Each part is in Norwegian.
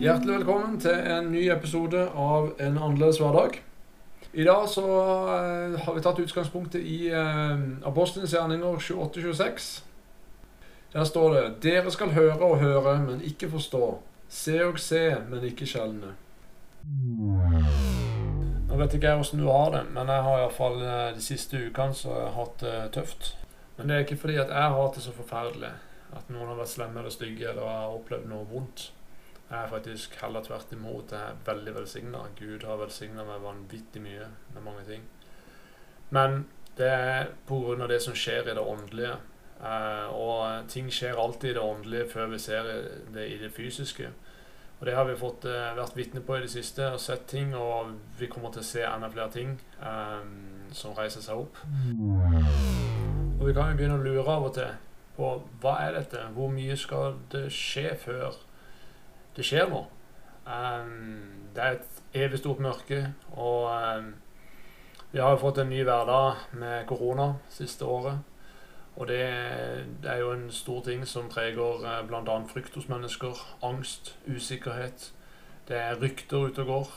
Hjertelig velkommen til en ny episode av En annerledes hverdag. I dag så eh, har vi tatt utgangspunktet i Apostlenes Apostelens gjerninger 28-26. Der står det Dere skal høre og høre, men ikke forstå. Se og se, men ikke skjelne. Nå vet ikke jeg åssen du har det, men jeg har iallfall uh, de siste ukene så jeg hatt det tøft. Men det er ikke fordi at jeg har hatt det så forferdelig. At noen har vært slemme eller stygge eller har opplevd noe vondt. Er faktisk heller tvert imot. Jeg er veldig velsigna. Gud har velsigna meg vanvittig mye med mange ting. Men det er pga. det som skjer i det åndelige. Eh, og ting skjer alltid i det åndelige før vi ser det i det fysiske. Og det har vi fått eh, vært vitne på i det siste og sett ting, og vi kommer til å se enda flere ting eh, som reiser seg opp. Og vi kan jo begynne å lure av og til på hva er dette? Hvor mye skal det skje før det skjer noe. Um, det er et evig stort mørke, og um, vi har jo fått en ny hverdag med korona siste året. Og det, det, er jo en stor ting som preger uh, bl.a. frykt hos mennesker. Angst, usikkerhet. Det er rykter ute og går.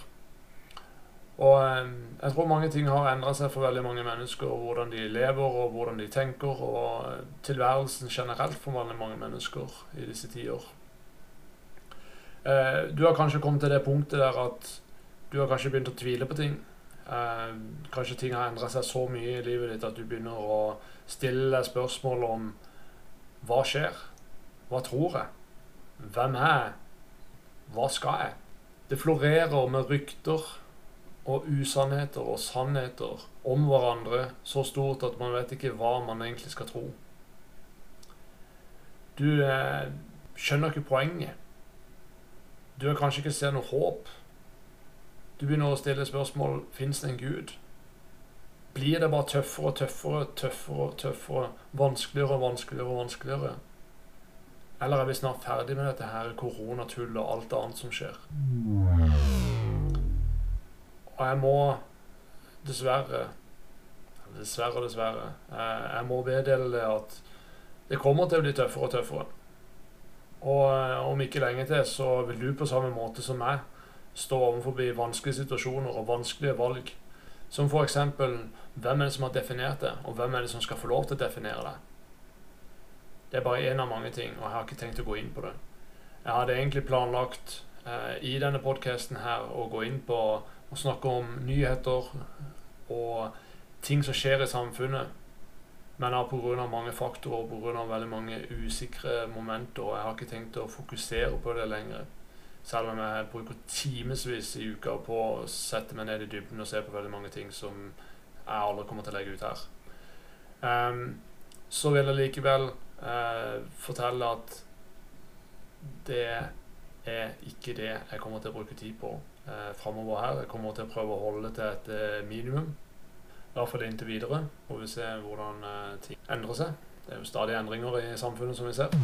Og um, jeg tror mange ting har endra seg for veldig mange mennesker. Hvordan de lever og hvordan de tenker. Og tilværelsen generelt for veldig mange mennesker i disse tider. Eh, du har kanskje kommet til det punktet der at du har kanskje begynt å tvile på ting. Eh, kanskje ting har endra seg så mye i livet ditt at du begynner å stille deg spørsmål om hva skjer? Hva tror jeg? Hvem er jeg? Hva skal jeg? Det florerer med rykter og usannheter og sannheter om hverandre så stort at man vet ikke hva man egentlig skal tro. Du eh, skjønner ikke poenget. Du har kanskje ikke ser noe håp. Du begynner å stille spørsmål fins det en Gud. Blir det bare tøffere og tøffere, tøffere og tøffere, vanskeligere og vanskeligere og vanskeligere? Eller er vi snart ferdig med dette her koronatullet og alt annet som skjer? Og jeg må dessverre Dessverre, dessverre. Jeg må meddele at det kommer til å bli tøffere og tøffere. Og eh, om ikke lenge til så vil du på samme måte som meg stå overfor vanskelige situasjoner og vanskelige valg. Som f.eks.: Hvem er det som har definert det, og hvem er det som skal få lov til å definere det? Det er bare én av mange ting, og jeg har ikke tenkt å gå inn på det. Jeg hadde egentlig planlagt eh, i denne podkasten her å gå inn på å snakke om nyheter og ting som skjer i samfunnet men pga. mange faktorer, pga. veldig mange usikre momenter. Og jeg har ikke tenkt å fokusere på det lenger. Selv om jeg bruker timevis i uka på å sette meg ned i dybden og se på veldig mange ting som jeg aldri kommer til å legge ut her. Um, så vil jeg likevel uh, fortelle at det er ikke det jeg kommer til å bruke tid på uh, framover her. Jeg kommer til å prøve å holde til et uh, minimum. I hvert fall inntil videre. Får vi se hvordan eh, ting endrer seg. Det er jo stadig endringer i samfunnet, som vi ser.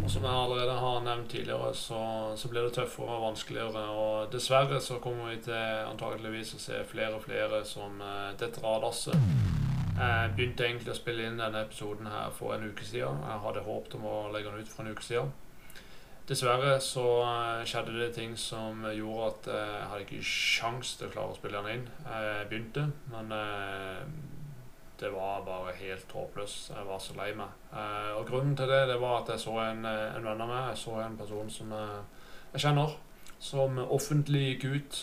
Og som jeg allerede har nevnt tidligere, så, så blir det tøffere og vanskeligere. Og dessverre så kommer vi til antakeligvis å se flere og flere som uh, detter av lasset. Jeg begynte egentlig å spille inn denne episoden her for en uke siden. Jeg hadde håpet om å legge den ut for en uke siden. Dessverre så eh, skjedde det ting som gjorde at eh, jeg hadde ikke sjans til å klare å spille den inn. Jeg begynte, men eh, det var bare helt håpløst. Jeg var så lei meg. Og grunnen til det, det var at jeg så en, en venn av meg, jeg så en person som jeg kjenner, som offentlig gikk ut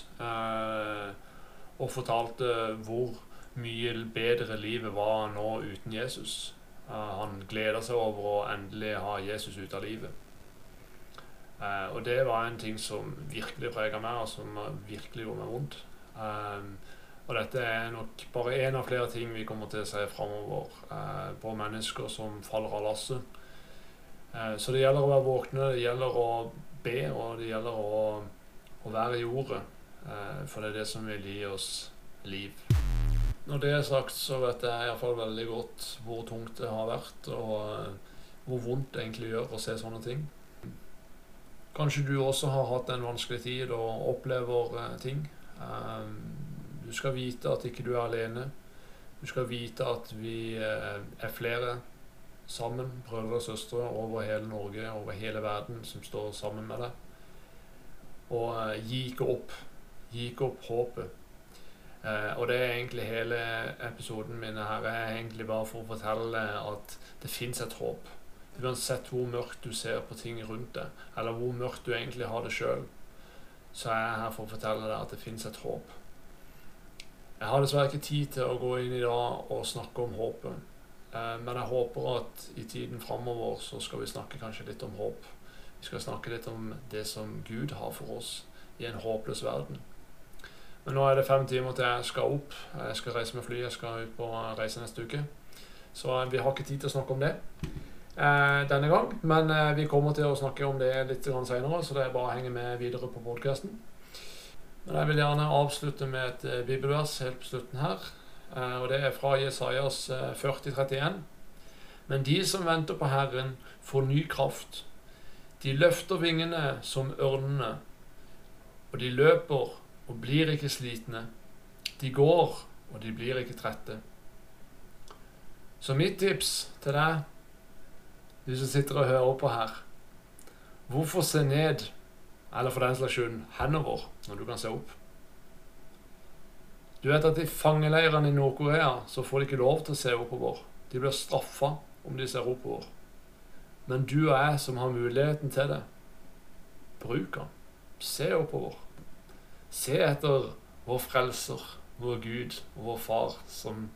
og fortalte hvor mye bedre livet var nå uten Jesus. Han gleda seg over å endelig ha Jesus ut av livet. Uh, og det var en ting som virkelig prega meg, og som virkelig gjorde meg vondt. Um, og dette er nok bare én av flere ting vi kommer til å se framover uh, på mennesker som faller av lasset. Uh, så det gjelder å være våkne, det gjelder å be, og det gjelder å, å være i jordet. for det er det som vil gi oss liv. Når det er sagt, så vet jeg iallfall veldig godt hvor tungt det har vært, og hvor vondt det egentlig gjør å se sånne ting. Kanskje du også har hatt en vanskelig tid og opplever uh, ting. Um, du skal vite at ikke du er alene. Du skal vite at vi uh, er flere sammen, brødre og søstre over hele Norge, over hele verden, som står sammen med deg. Og eh, gi ikke opp. Gi ikke opp håpet. Uh, og det er egentlig hele episoden min her er egentlig bare for å fortelle at det fins et håp. Uansett hvor mørkt du ser på ting rundt deg, eller hvor mørkt du egentlig har det sjøl, så er jeg her for å fortelle deg at det fins et håp. Jeg har dessverre ikke tid til å gå inn i dag og snakke om håpet. Eh, men jeg håper at i tiden framover så skal vi snakke kanskje litt om håp. Vi skal snakke litt om det som Gud har for oss i en håpløs verden. Men nå er det fem timer til jeg skal opp. Jeg skal reise med fly. Jeg skal ut på reise neste uke. Så vi har ikke tid til å snakke om det eh, denne gang. Men eh, vi kommer til å snakke om det litt senere, så det er bare å henge med videre på podkasten. Men jeg vil gjerne avslutte med et eh, bibelvers helt på slutten her. Eh, og det er fra Jesajas 4031. Eh, Men de som venter på Herren, får ny kraft. De løfter vingene som ørnene, og de løper og blir ikke slitne. De går, og de blir ikke trette. Så mitt tips til deg, du som sitter og hører på her Hvorfor se ned, eller for den slags skyld henover, når du kan se opp? Du vet at i fangeleirene i Nord-Korea så får de ikke lov til å se oppover. De blir straffa om de ser oppover. Men du og jeg som har muligheten til det, bruk den. Se oppover. Se etter vår frelser, vår Gud og vår far, som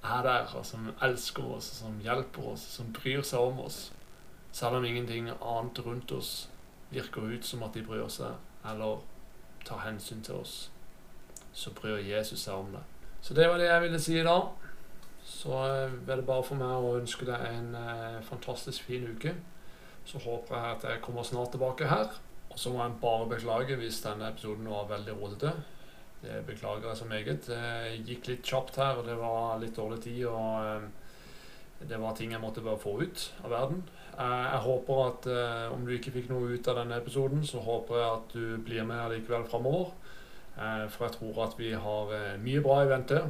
er der, og som elsker oss, som hjelper oss, som bryr seg om oss. Selv om ingenting annet rundt oss virker ut som at de bryr seg, eller tar hensyn til oss, så bryr Jesus seg om det. Så det var det jeg ville si i dag. Så er eh, det bare for meg å ønske deg en eh, fantastisk fin uke. Så håper jeg at jeg kommer snart tilbake her. Og så må jeg bare beklage hvis denne episoden var veldig rotete. Det beklager jeg så meget. Det gikk litt kjapt her, og det var litt dårlig tid. og eh, Det var ting jeg måtte bare få ut av verden. Eh, jeg håper at eh, om du ikke fikk noe ut av denne episoden, så håper jeg at du blir med likevel framover. For jeg tror at vi har mye bra i vente.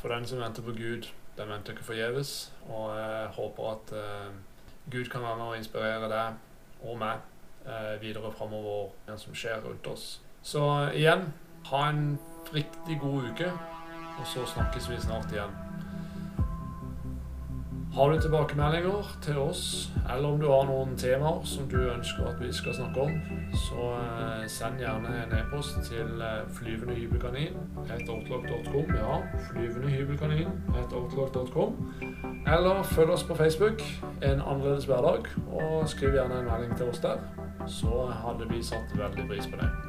For den som venter på Gud, den venter ikke forgjeves. Og jeg håper at Gud kan være med å inspirere deg og meg eh, videre framover, det som skjer rundt oss. Så igjen, ha en riktig god uke, og så snakkes vi snart igjen. Har du tilbakemeldinger til oss, eller om du har noen temaer som du ønsker at vi skal snakke om, så eh, send gjerne en e-post til flyvendehybelkanin.com flyvendehybelkanin.outlook.com. Ja, flyvendehybelkanin.com Eller følg oss på Facebook, En annerledes hverdag, og skriv gjerne en melding til oss der. Så hadde vi satt veldig pris på det.